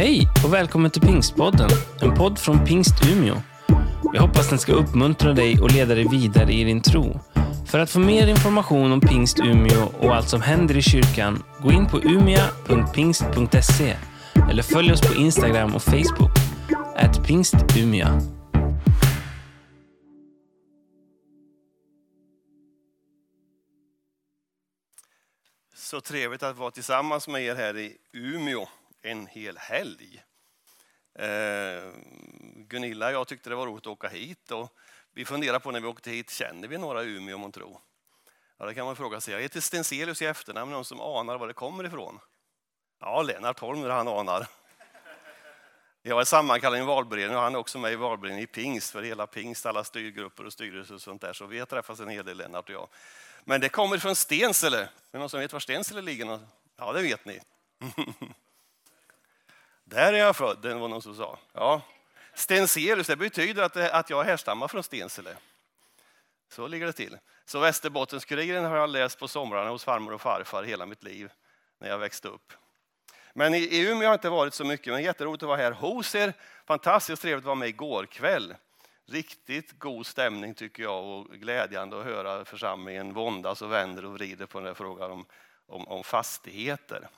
Hej och välkommen till Pingstpodden, en podd från Pingst Umeå. Jag hoppas den ska uppmuntra dig och leda dig vidare i din tro. För att få mer information om Pingst Umeå och allt som händer i kyrkan, gå in på umia.pingst.se eller följ oss på Instagram och Facebook, at pingstumia. Så trevligt att vara tillsammans med er här i Umeå en hel helg. Eh, Gunilla och jag tyckte det var roligt att åka hit och vi funderar på när vi åkte hit, känner vi några i Umeå om? Ja, det kan man fråga sig. Jag heter Stenselius i efternamn, någon som anar var det kommer ifrån? Ja, Lennart Holm, han anar. Jag är sammankallad i en valberedning och han är också med i valberedningen i pingst, för hela pingst, alla styrgrupper och styrelser och sånt där. Så vi har träffats en hel del, Lennart och jag. Men det kommer från Stensele. Är det någon som vet var Stensele ligger? Ja, det vet ni. Där är jag född, det var någon som sa. Ja. Stenselius, det betyder att, att jag härstammar från Stensele. Så ligger det till. Så Västerbottenskuriren har jag läst på somrarna hos farmor och farfar hela mitt liv när jag växte upp. Men i Umeå har jag inte varit så mycket, men jätteroligt att vara här hos er. Fantastiskt trevligt att vara med igår kväll. Riktigt god stämning tycker jag och glädjande att höra församlingen våndas och vänder och vrider på den här frågan om, om, om fastigheter.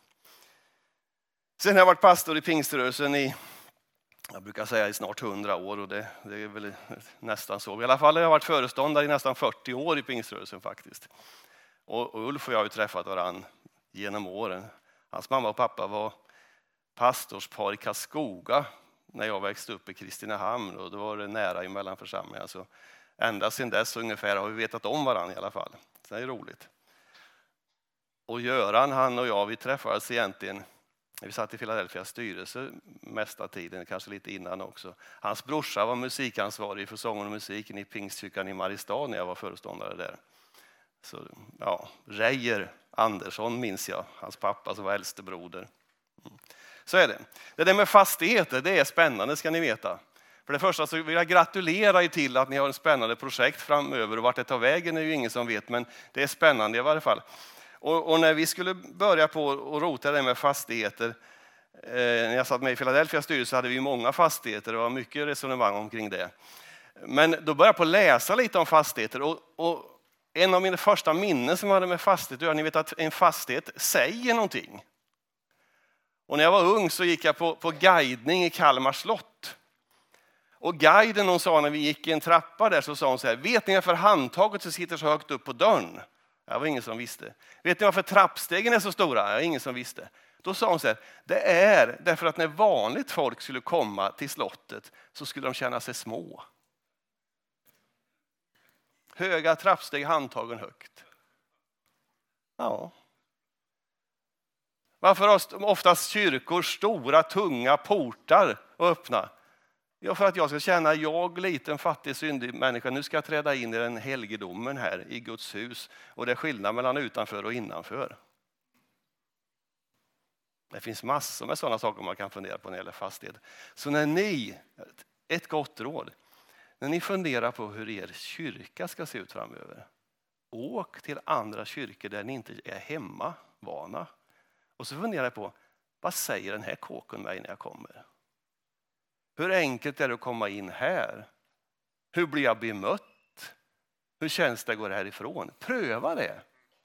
Sen har jag varit pastor i pingströrelsen i, jag brukar säga i snart 100 år och det, det, är väl nästan så. I alla fall har jag varit föreståndare i nästan 40 år i pingströrelsen faktiskt. Och, och Ulf och jag har ju träffat varandra genom åren. Hans mamma och pappa var pastorspar i Karlskoga när jag växte upp i Kristinehamn och då var det nära emellan församlingar. Så ända sedan dess ungefär har vi vetat om varandra i alla fall. Så det är roligt. Och Göran, han och jag, vi träffades egentligen vi satt i Philadelphia styrelse mesta tiden, kanske lite innan också. Hans brorsa var musikansvarig för sången och musiken i Pingstkyrkan i Mariestad när jag var föreståndare där. Så, ja, Reijer Andersson minns jag, hans pappa som var äldstebroder. Mm. Så är det. Det där med fastigheter, det är spännande ska ni veta. För det första så vill jag gratulera er till att ni har ett spännande projekt framöver och vart det tar vägen är ju ingen som vet, men det är spännande i varje fall. Och, och när vi skulle börja på och rota det med fastigheter, eh, när jag satt med i Philadelphia styrelse hade vi många fastigheter, det var mycket resonemang omkring det. Men då började jag på läsa lite om fastigheter och, och en av mina första minnen som jag hade med fastigheter att göra, ni vet att en fastighet säger någonting. Och när jag var ung så gick jag på, på guidning i Kalmar slott. Och guiden hon sa när vi gick i en trappa där så sa hon så här, vet ni varför handtaget sitter så högt upp på dörren? Det var ingen som visste. Vet ni varför trappstegen är så stora? Det var ingen som visste. Då sa hon så här, det är därför att när vanligt folk skulle komma till slottet så skulle de känna sig små. Höga trappsteg, handtagen högt. Ja. Varför har oftast kyrkor stora, tunga portar att öppna? Ja, för att jag ska känna, jag liten fattig syndig människa, nu ska jag träda in i den helgedomen här i Guds hus. Och det är skillnad mellan utanför och innanför. Det finns massor med sådana saker man kan fundera på när det gäller fastighet. Så när ni, ett gott råd, när ni funderar på hur er kyrka ska se ut framöver, åk till andra kyrkor där ni inte är hemmavana. Och så funderar jag på, vad säger den här kåken mig när jag kommer? Hur enkelt är det att komma in här? Hur blir jag bemött? Hur känns det att gå härifrån? Pröva det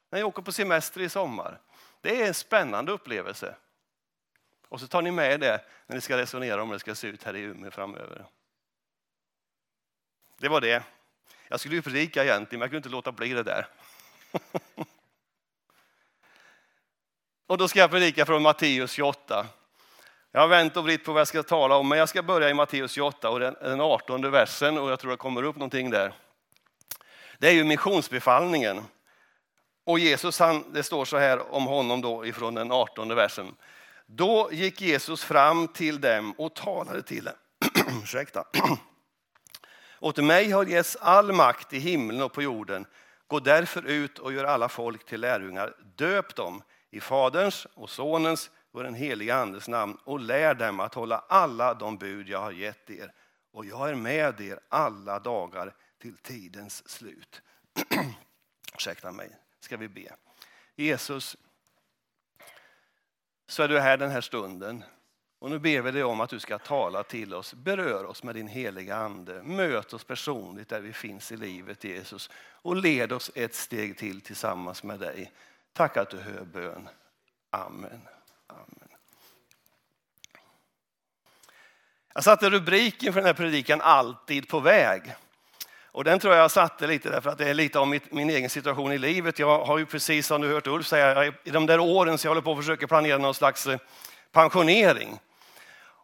när jag åker på semester i sommar. Det är en spännande upplevelse. Och så tar ni med det när ni ska resonera om hur det ska se ut här i Umeå framöver. Det var det. Jag skulle ju predika egentligen, men jag kunde inte låta bli det där. och då ska jag predika från Matteus 28. Jag har vänt och vritt på vad jag ska tala om, men jag ska börja i Matteus 28 och den 18 versen och jag tror det kommer upp någonting där. Det är ju missionsbefallningen. Och Jesus, han, det står så här om honom då ifrån den 18 versen. Då gick Jesus fram till dem och talade till dem. Ursäkta. Åt mig har getts all makt i himlen och på jorden. Gå därför ut och gör alla folk till lärjungar. Döp dem i Faderns och Sonens och den heliga Andes namn och lär dem att hålla alla de bud jag har gett er. Och jag är med er alla dagar till tidens slut. Ursäkta mig, ska vi be. Jesus, så är du här den här stunden. Och nu ber vi dig om att du ska tala till oss, berör oss med din heliga ande. Möt oss personligt där vi finns i livet Jesus och led oss ett steg till tillsammans med dig. Tack att du hör bön. Amen. Amen. Jag satte rubriken för den här predikan Alltid på väg. Och den tror jag satte lite därför att det är lite om mitt, min egen situation i livet. Jag har ju precis som du hört Ulf säga, i de där åren så jag håller på att försöka planera någon slags eh, pensionering.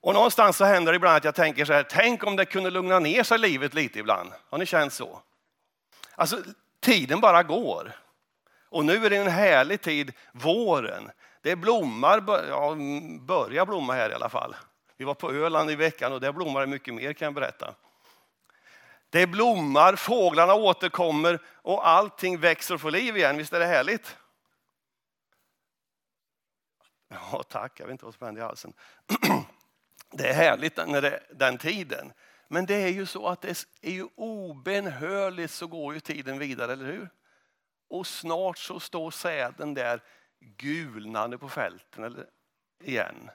Och någonstans så händer det ibland att jag tänker så här, tänk om det kunde lugna ner sig livet lite ibland. Har ni känt så? Alltså, tiden bara går. Och nu är det en härlig tid, våren. Det blommar, ja, börjar blomma här i alla fall. Vi var på Öland i veckan och där blommar det mycket mer kan jag berätta. Det blommar, fåglarna återkommer och allting växer och får liv igen. Visst är det härligt? Ja, tack. Jag vet inte vad som hände i halsen. Det är härligt när det den tiden. Men det är ju så att det är ju obenhörligt så går ju tiden vidare, eller hur? Och snart så står säden där gulnande på fälten eller, igen.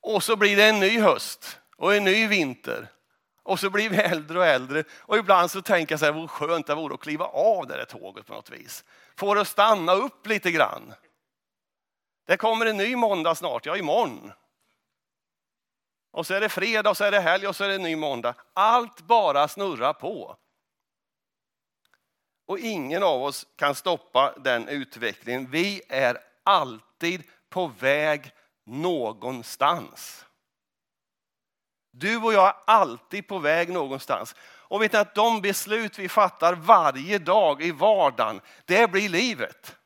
Och så blir det en ny höst och en ny vinter. Och så blir vi äldre och äldre. Och ibland så tänker jag så här, vad skönt det vore att kliva av det där tåget på något vis. Få det att stanna upp lite grann. Det kommer en ny måndag snart, ja imorgon. Och så är det fredag och så är det helg och så är det en ny måndag. Allt bara snurrar på. Och ingen av oss kan stoppa den utvecklingen. Vi är alltid på väg någonstans. Du och jag är alltid på väg någonstans. Och vet ni att de beslut vi fattar varje dag i vardagen, det blir livet.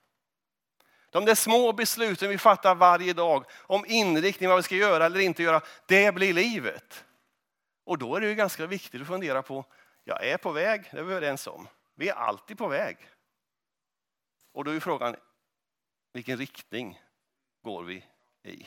De där små besluten vi fattar varje dag om inriktning, vad vi ska göra eller inte göra, det blir livet. Och då är det ju ganska viktigt att fundera på, jag är på väg, det är vi överens om. Vi är alltid på väg. Och då är frågan, vilken riktning går vi i?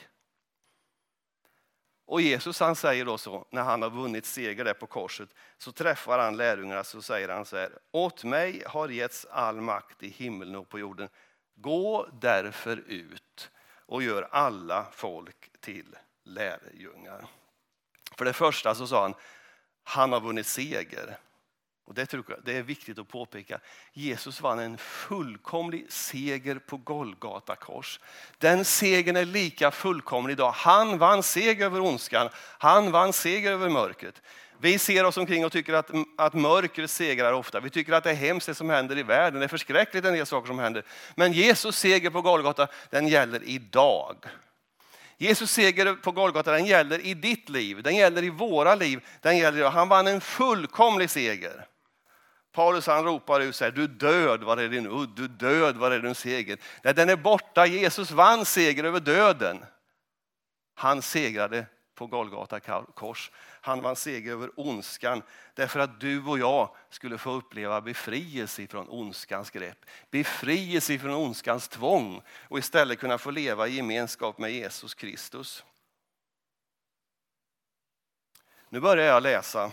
Och Jesus han säger då så, när han har vunnit seger där på korset, så träffar han lärjungarna så säger han så här, åt mig har getts all makt i himlen och på jorden. Gå därför ut och gör alla folk till lärjungar. För det första så sa han, han har vunnit seger. Och det, jag, det är viktigt att påpeka. Jesus vann en fullkomlig seger på Golgata kors. Den segern är lika fullkomlig idag. Han vann seger över ondskan. Han vann seger över mörkret. Vi ser oss omkring och tycker att, att mörkret segrar ofta. Vi tycker att det är hemskt det som händer i världen. Det är förskräckligt en del saker som händer. Men Jesus seger på Golgata, den gäller idag. Jesus seger på Golgata, den gäller i ditt liv, den gäller i våra liv. Den gäller, han vann en fullkomlig seger. Paulus han ropar ut så här, du död, var är din udd? Du död, var är din seger? Nej, den är borta. Jesus vann seger över döden. Han segrade på Golgata kors. Han vann seger över ondskan därför att du och jag skulle få uppleva befrielse från ondskans grepp. Befrielse från ondskans tvång och istället kunna få leva i gemenskap med Jesus Kristus. Nu börjar jag läsa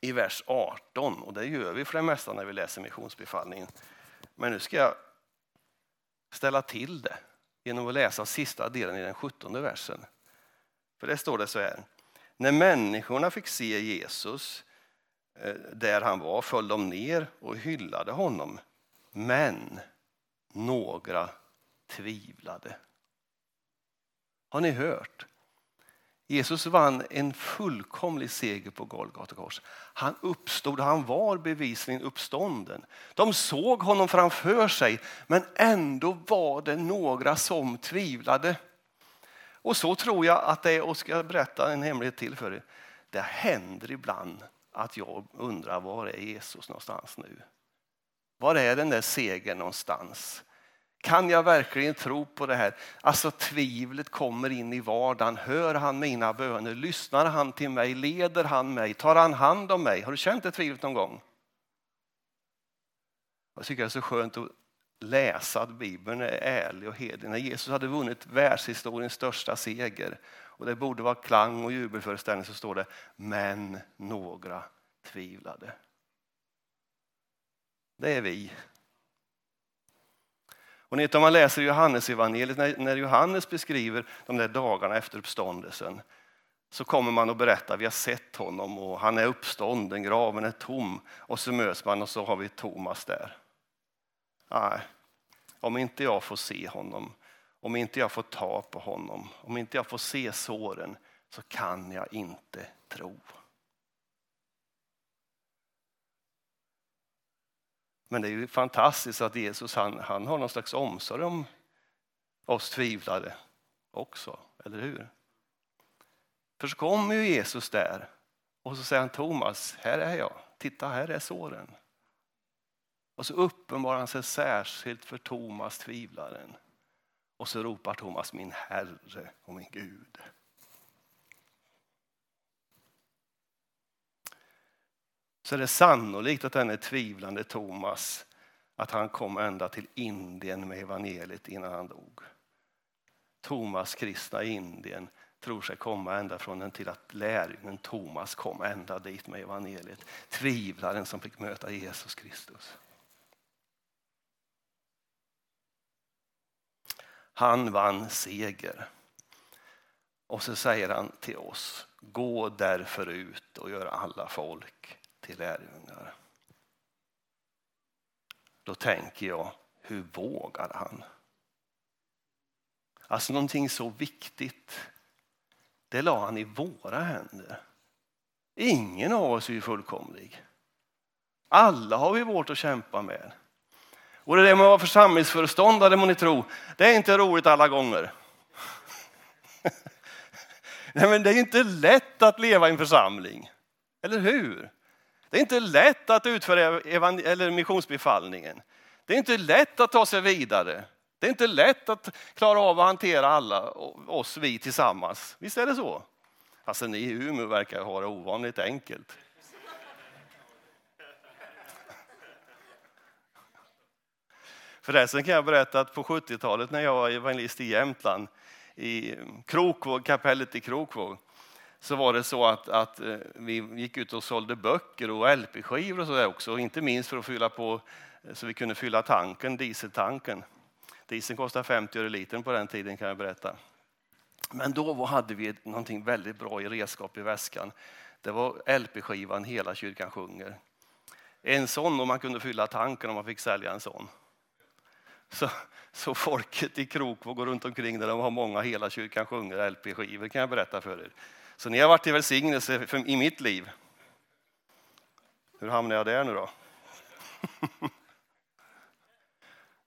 i vers 18 och det gör vi för det mesta när vi läser missionsbefallningen. Men nu ska jag ställa till det genom att läsa sista delen i den 17 versen. För det står det så här. När människorna fick se Jesus eh, där han var föll de ner och hyllade honom. Men några tvivlade. Har ni hört? Jesus vann en fullkomlig seger på Golgata kors. Han uppstod, han var bevisligen uppstånden. De såg honom framför sig, men ändå var det några som tvivlade. Och så tror jag att det är, och ska berätta en hemlighet till för er. Det händer ibland att jag undrar var är Jesus någonstans nu? Var är den där segern någonstans? Kan jag verkligen tro på det här? Alltså tvivlet kommer in i vardagen. Hör han mina böner? Lyssnar han till mig? Leder han mig? Tar han hand om mig? Har du känt det tvivlet någon gång? Jag tycker det är så skönt att läsa att Bibeln är ärlig och hederlig. När Jesus hade vunnit världshistoriens största seger och det borde vara klang och jubelföreställning så står det men några tvivlade. Det är vi. Och ni vet, om man läser Johannes evangeliet när, när Johannes beskriver de där dagarna efter uppståndelsen så kommer man att berätta, vi har sett honom och han är uppstånden, graven är tom. Och så möts man och så har vi Thomas där. Nej, om inte jag får se honom, om inte jag får ta på honom, om inte jag får se såren så kan jag inte tro. Men det är ju fantastiskt att Jesus han, han har någon slags omsorg om oss tvivlare också, eller hur? För så kommer ju Jesus där och så säger han Thomas, här är jag, titta här är såren. Och så uppenbarar han sig särskilt för Thomas, tvivlaren. Och så ropar Thomas, min Herre och min Gud. Så är det sannolikt att denne tvivlande Thomas, att han kom ända till Indien med evangeliet innan han dog. Thomas kristna i Indien tror sig komma ända från den till att lärjungen Thomas kom ända dit med evangeliet. Tvivlaren som fick möta Jesus Kristus. Han vann seger. Och så säger han till oss, gå därför ut och gör alla folk till lärjungar. Då tänker jag, hur vågar han? Alltså någonting så viktigt, det la han i våra händer. Ingen av oss är ju fullkomlig. Alla har vi vårt att kämpa med. Och det där med att vara församlingsföreståndare må ni tro, det är inte roligt alla gånger. Nej, men det är inte lätt att leva i en församling, eller hur? Det är inte lätt att utföra eller missionsbefallningen. Det är inte lätt att ta sig vidare. Det är inte lätt att klara av att hantera alla oss vi tillsammans. Visst är det så? Alltså ni i Umeå verkar ha det ovanligt enkelt. Förresten kan jag berätta att på 70-talet när jag var evangelist i Jämtland, i Krokvåg, kapellet i Krokvåg, så var det så att, att eh, vi gick ut och sålde böcker och LP-skivor och så där också, inte minst för att fylla på eh, så vi kunde fylla tanken, dieseltanken. Dieseln kostade 50 öre litern på den tiden kan jag berätta. Men då hade vi någonting väldigt bra i redskap i väskan. Det var LP-skivan Hela kyrkan sjunger. En sån och man kunde fylla tanken om man fick sälja en sån. Så, så folket i Krokvåg går runt omkring där de har många Hela kyrkan sjunger LP-skivor kan jag berätta för er. Så ni har varit till välsignelse i mitt liv. Hur hamnar jag där nu då?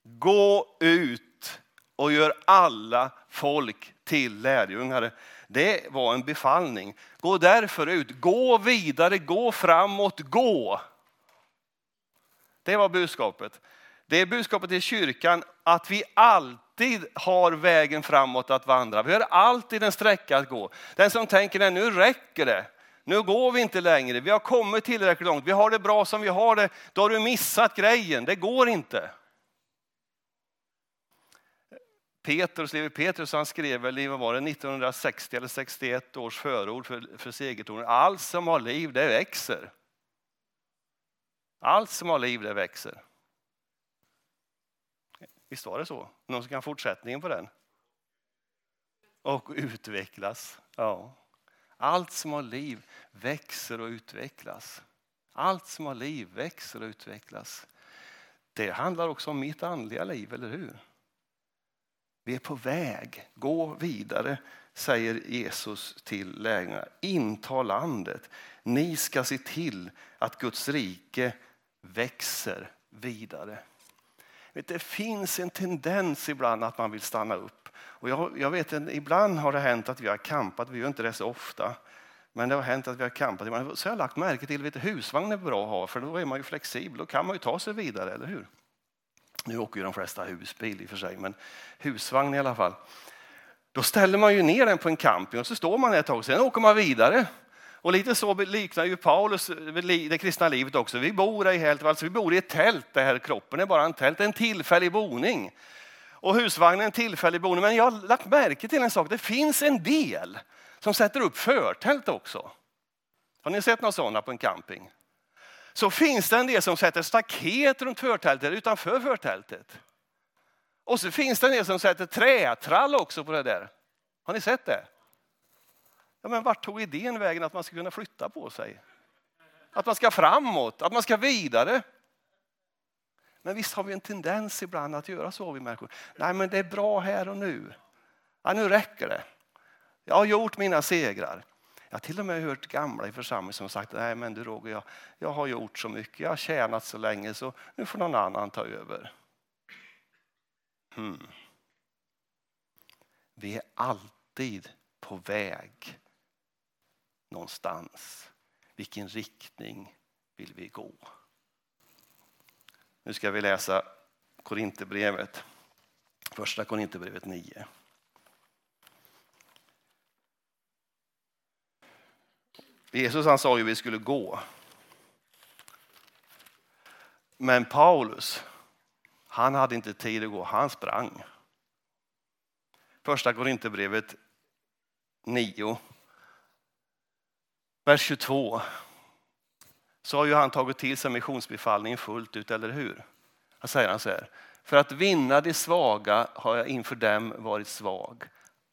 Gå ut och gör alla folk till lärjungar. Det var en befallning. Gå därför ut, gå vidare, gå framåt, gå. Det var budskapet. Det är budskapet till kyrkan att vi alltid har vägen framåt att vandra. Vi har alltid en sträcka att gå. Den som tänker att nu räcker det, nu går vi inte längre, vi har kommit tillräckligt långt, vi har det bra som vi har det, då har du missat grejen, det går inte. Petrus, Levi Petrus, han skrev väl i var det, 1960 eller 61 års förord för, för segertornet. Allt som har liv, det växer. Allt som har liv, det växer. Visst var det så? Någon som kan fortsättningen på den? Och utvecklas. Ja. Allt som har liv växer och utvecklas. Allt som har liv växer och utvecklas. Det handlar också om mitt andliga liv, eller hur? Vi är på väg, gå vidare, säger Jesus till lärjungarna. Inta landet. Ni ska se till att Guds rike växer vidare. Det finns en tendens ibland att man vill stanna upp. Och jag, jag vet ibland har det hänt att vi har campat, vi gör inte det så ofta. Men det har hänt att vi har kampat. Så jag har lagt märke till att husvagn är bra att ha för då är man ju flexibel. Då kan man ju ta sig vidare, eller hur? Nu åker ju de flesta husbil i och för sig, men husvagn i alla fall. Då ställer man ju ner den på en camping och så står man ett tag, sen åker man vidare. Och lite så liknar ju Paulus eh, det kristna livet också. Vi bor i, helt, alltså vi bor i ett tält, det här kroppen är bara en tält, en tillfällig boning. Och husvagnen är en tillfällig boning. Men jag har lagt märke till en sak, det finns en del som sätter upp förtält också. Har ni sett några sådana på en camping? Så finns det en del som sätter staket runt förtältet utanför förtältet. Och så finns det en del som sätter trätrall också på det där. Har ni sett det? Ja, men vart tog idén vägen att man ska kunna flytta på sig? Att man ska framåt, att man ska vidare. Men visst har vi en tendens ibland att göra så vi människor. Nej, men det är bra här och nu. Ja, nu räcker det. Jag har gjort mina segrar. Jag har till och med hört gamla i församlingen som sagt, nej men du Roger, jag, jag har gjort så mycket, jag har tjänat så länge så nu får någon annan ta över. Hmm. Vi är alltid på väg någonstans. Vilken riktning vill vi gå? Nu ska vi läsa Korinthierbrevet, första Korinthierbrevet 9. Jesus han sa ju att vi skulle gå. Men Paulus, han hade inte tid att gå, han sprang. Första Korinthierbrevet 9, vers 22. Så har ju han tagit till sig missionsbefallningen fullt ut, eller hur? Han säger han så här. För att vinna de svaga har jag inför dem varit svag.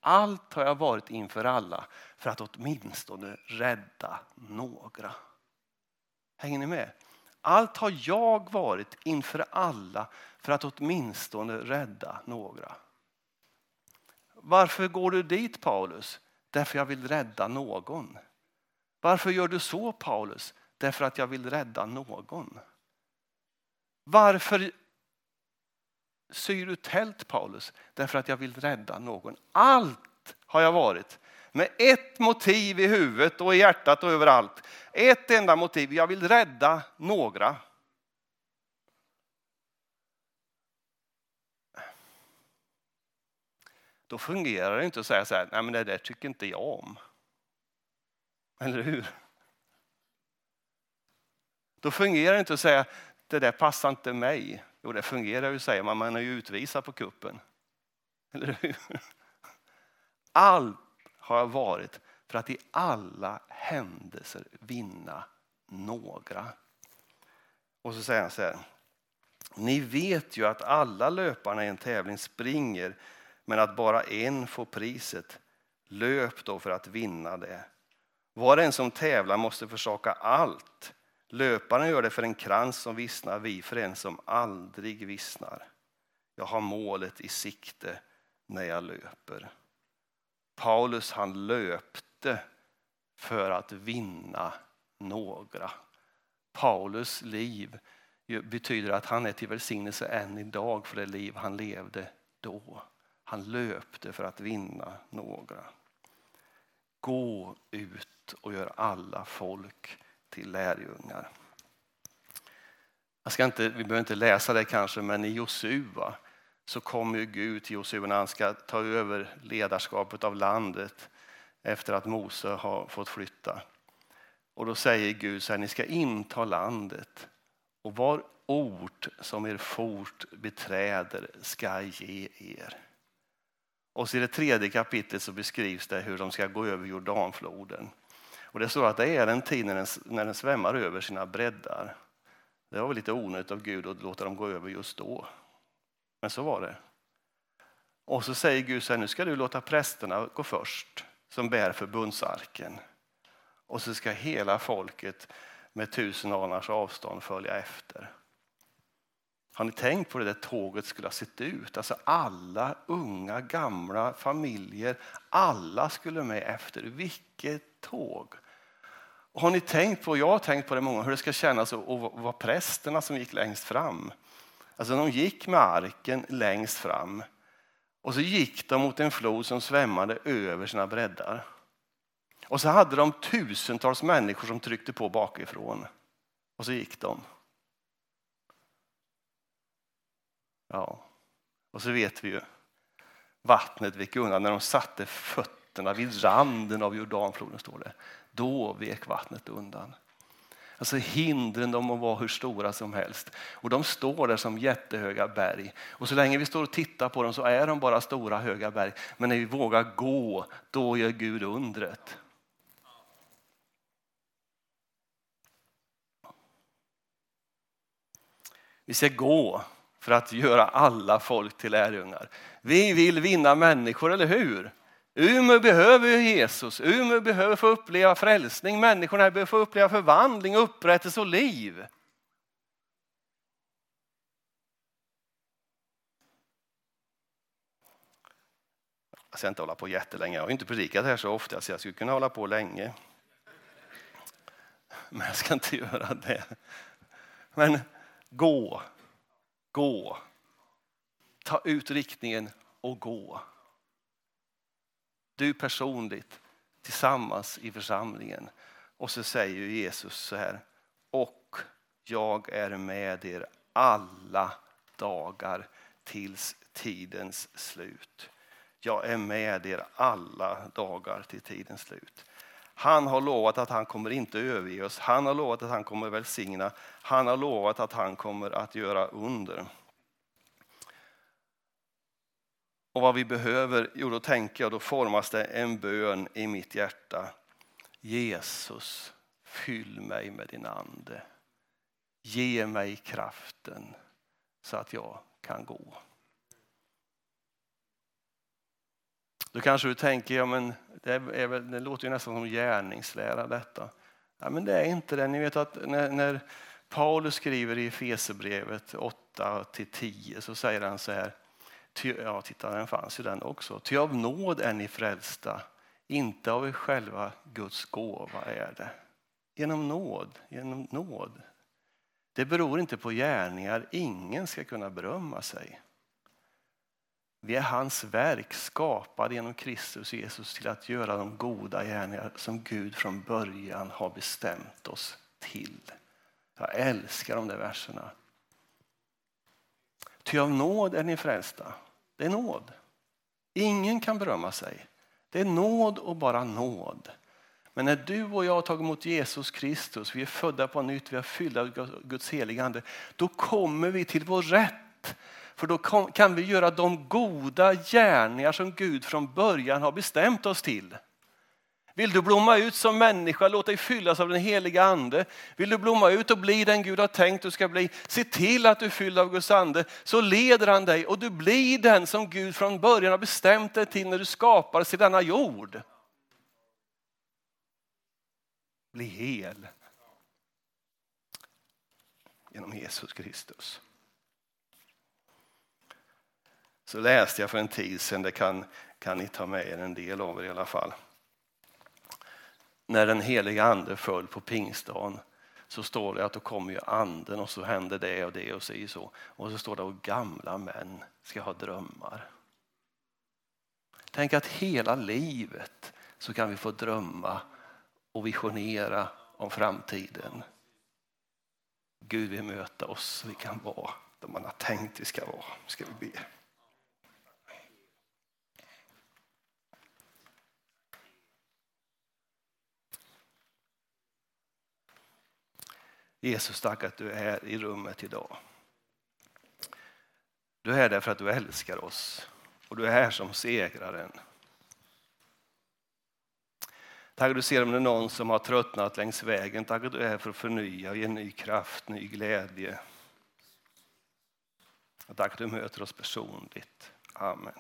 Allt har jag varit inför alla för att åtminstone rädda några. Hänger ni med? Allt har jag varit inför alla för att åtminstone rädda några. Varför går du dit Paulus? Därför jag vill rädda någon. Varför gör du så Paulus? Därför att jag vill rädda någon. Varför syr du tält Paulus? Därför att jag vill rädda någon. Allt har jag varit med ett motiv i huvudet och i hjärtat och överallt. Ett enda motiv, jag vill rädda några. Då fungerar det inte att säga så här, nej men det där tycker inte jag om. Eller hur? Då fungerar det inte att säga, det där passar inte mig. Jo, det fungerar ju säger man, man är ju utvisad på kuppen. Eller hur? Allt har jag varit för att i alla händelser vinna några. Och så säger han så här. Ni vet ju att alla löparna i en tävling springer men att bara en får priset. Löp då för att vinna det. Var och en som tävlar måste försaka allt. Löparen gör det för en krans som vissnar, vi för en som aldrig vissnar. Jag har målet i sikte när jag löper. Paulus han löpte för att vinna några. Paulus liv betyder att han är till välsignelse än idag för det liv han levde då. Han löpte för att vinna några. Gå ut och gör alla folk till lärjungar. Jag ska inte, vi behöver inte läsa det kanske, men i Josua så kommer Gud till Josua när han ska ta över ledarskapet av landet efter att Mose har fått flytta. Och då säger Gud så här, ni ska inta landet och var ort som er fort beträder ska ge er. Och så i det tredje kapitlet så beskrivs det hur de ska gå över Jordanfloden. Och det står att det är en tid när den, när den svämmar över sina breddar. Det var väl lite onödigt av Gud att låta dem gå över just då. Men så var det. Och så säger Gud så här, nu ska du låta prästerna gå först som bär förbundsarken. Och så ska hela folket med tusen anars avstånd följa efter. Har ni tänkt på hur det där tåget skulle ha sett ut? Alltså alla unga, gamla, familjer, alla skulle med efter. Vilket tåg! Har ni tänkt på, jag har tänkt på det många, hur det ska kännas att vara prästerna som gick längst fram. Alltså de gick med arken längst fram och så gick de mot en flod som svämmade över sina breddar. Och så hade de tusentals människor som tryckte på bakifrån. Och så gick de. Ja, och så vet vi ju. Vattnet vek undan när de satte fötterna vid randen av Jordanfloden, står det. Då vek vattnet undan. Alltså hindren de må vara hur stora som helst. Och de står där som jättehöga berg. Och så länge vi står och tittar på dem så är de bara stora höga berg. Men när vi vågar gå, då gör Gud undret. Vi ska gå för att göra alla folk till lärjungar. Vi vill vinna människor, eller hur? Umeå behöver Jesus. Umeå behöver få uppleva frälsning. Människorna behöver få uppleva förvandling, upprättelse och liv. Jag ska inte hålla på jättelänge. Jag har inte predikat här så ofta så jag skulle kunna hålla på länge. Men jag ska inte göra det. Men gå, gå. Ta ut riktningen och gå. Du personligt, tillsammans i församlingen. Och så säger Jesus så här. Och jag är med er alla dagar tills tidens slut. Jag är med er alla dagar till tidens slut. Han har lovat att han kommer inte överge oss. Han har lovat att han kommer välsigna. Han har lovat att han kommer att göra under. Och vad vi behöver, jo då tänker jag, då formas det en bön i mitt hjärta. Jesus, fyll mig med din ande. Ge mig kraften så att jag kan gå. Då kanske du tänker, ja men det, är väl, det låter ju nästan som gärningslära detta. Ja, men det är inte det. Ni vet att när, när Paulus skriver i Fesebrevet 8-10 så säger han så här. Ty, ja, titta, den fanns ju den också. Ty av nåd är ni frälsta, inte av er själva. Guds gåva är det. Genom nåd, genom nåd. Det beror inte på gärningar. Ingen ska kunna berömma sig. Vi är hans verk skapade genom Kristus Jesus till att göra de goda gärningar som Gud från början har bestämt oss till. Jag älskar de där verserna. Ty av nåd är ni frälsta. Det är nåd. Ingen kan berömma sig. Det är nåd och bara nåd. Men när du och jag har tagit emot Jesus Kristus, vi är födda på nytt, vi är fyllda av Guds heliga Ande, då kommer vi till vår rätt. För då kan vi göra de goda gärningar som Gud från början har bestämt oss till. Vill du blomma ut som människa, låt dig fyllas av den heliga ande. Vill du blomma ut och bli den Gud har tänkt du ska bli, se till att du är fylld av Guds ande. Så leder han dig och du blir den som Gud från början har bestämt dig till när du skapades i denna jord. Bli hel. Genom Jesus Kristus. Så läste jag för en tid sedan, det kan, kan ni ta med er en del av er i alla fall när den heliga ande föll på pingstdagen så står det att då kommer ju anden och så händer det och det och så. så. Och så står det att gamla män ska ha drömmar. Tänk att hela livet så kan vi få drömma och visionera om framtiden. Gud vill möta oss så vi kan vara de man har tänkt vi ska vara. Ska vi be. Jesus, tack att du är här i rummet idag. Du är här därför att du älskar oss och du är här som segraren. Tack att du ser om det är någon som har tröttnat längs vägen. Tack att du är här för att förnya och ge ny kraft, ny glädje. Och tack att du möter oss personligt. Amen.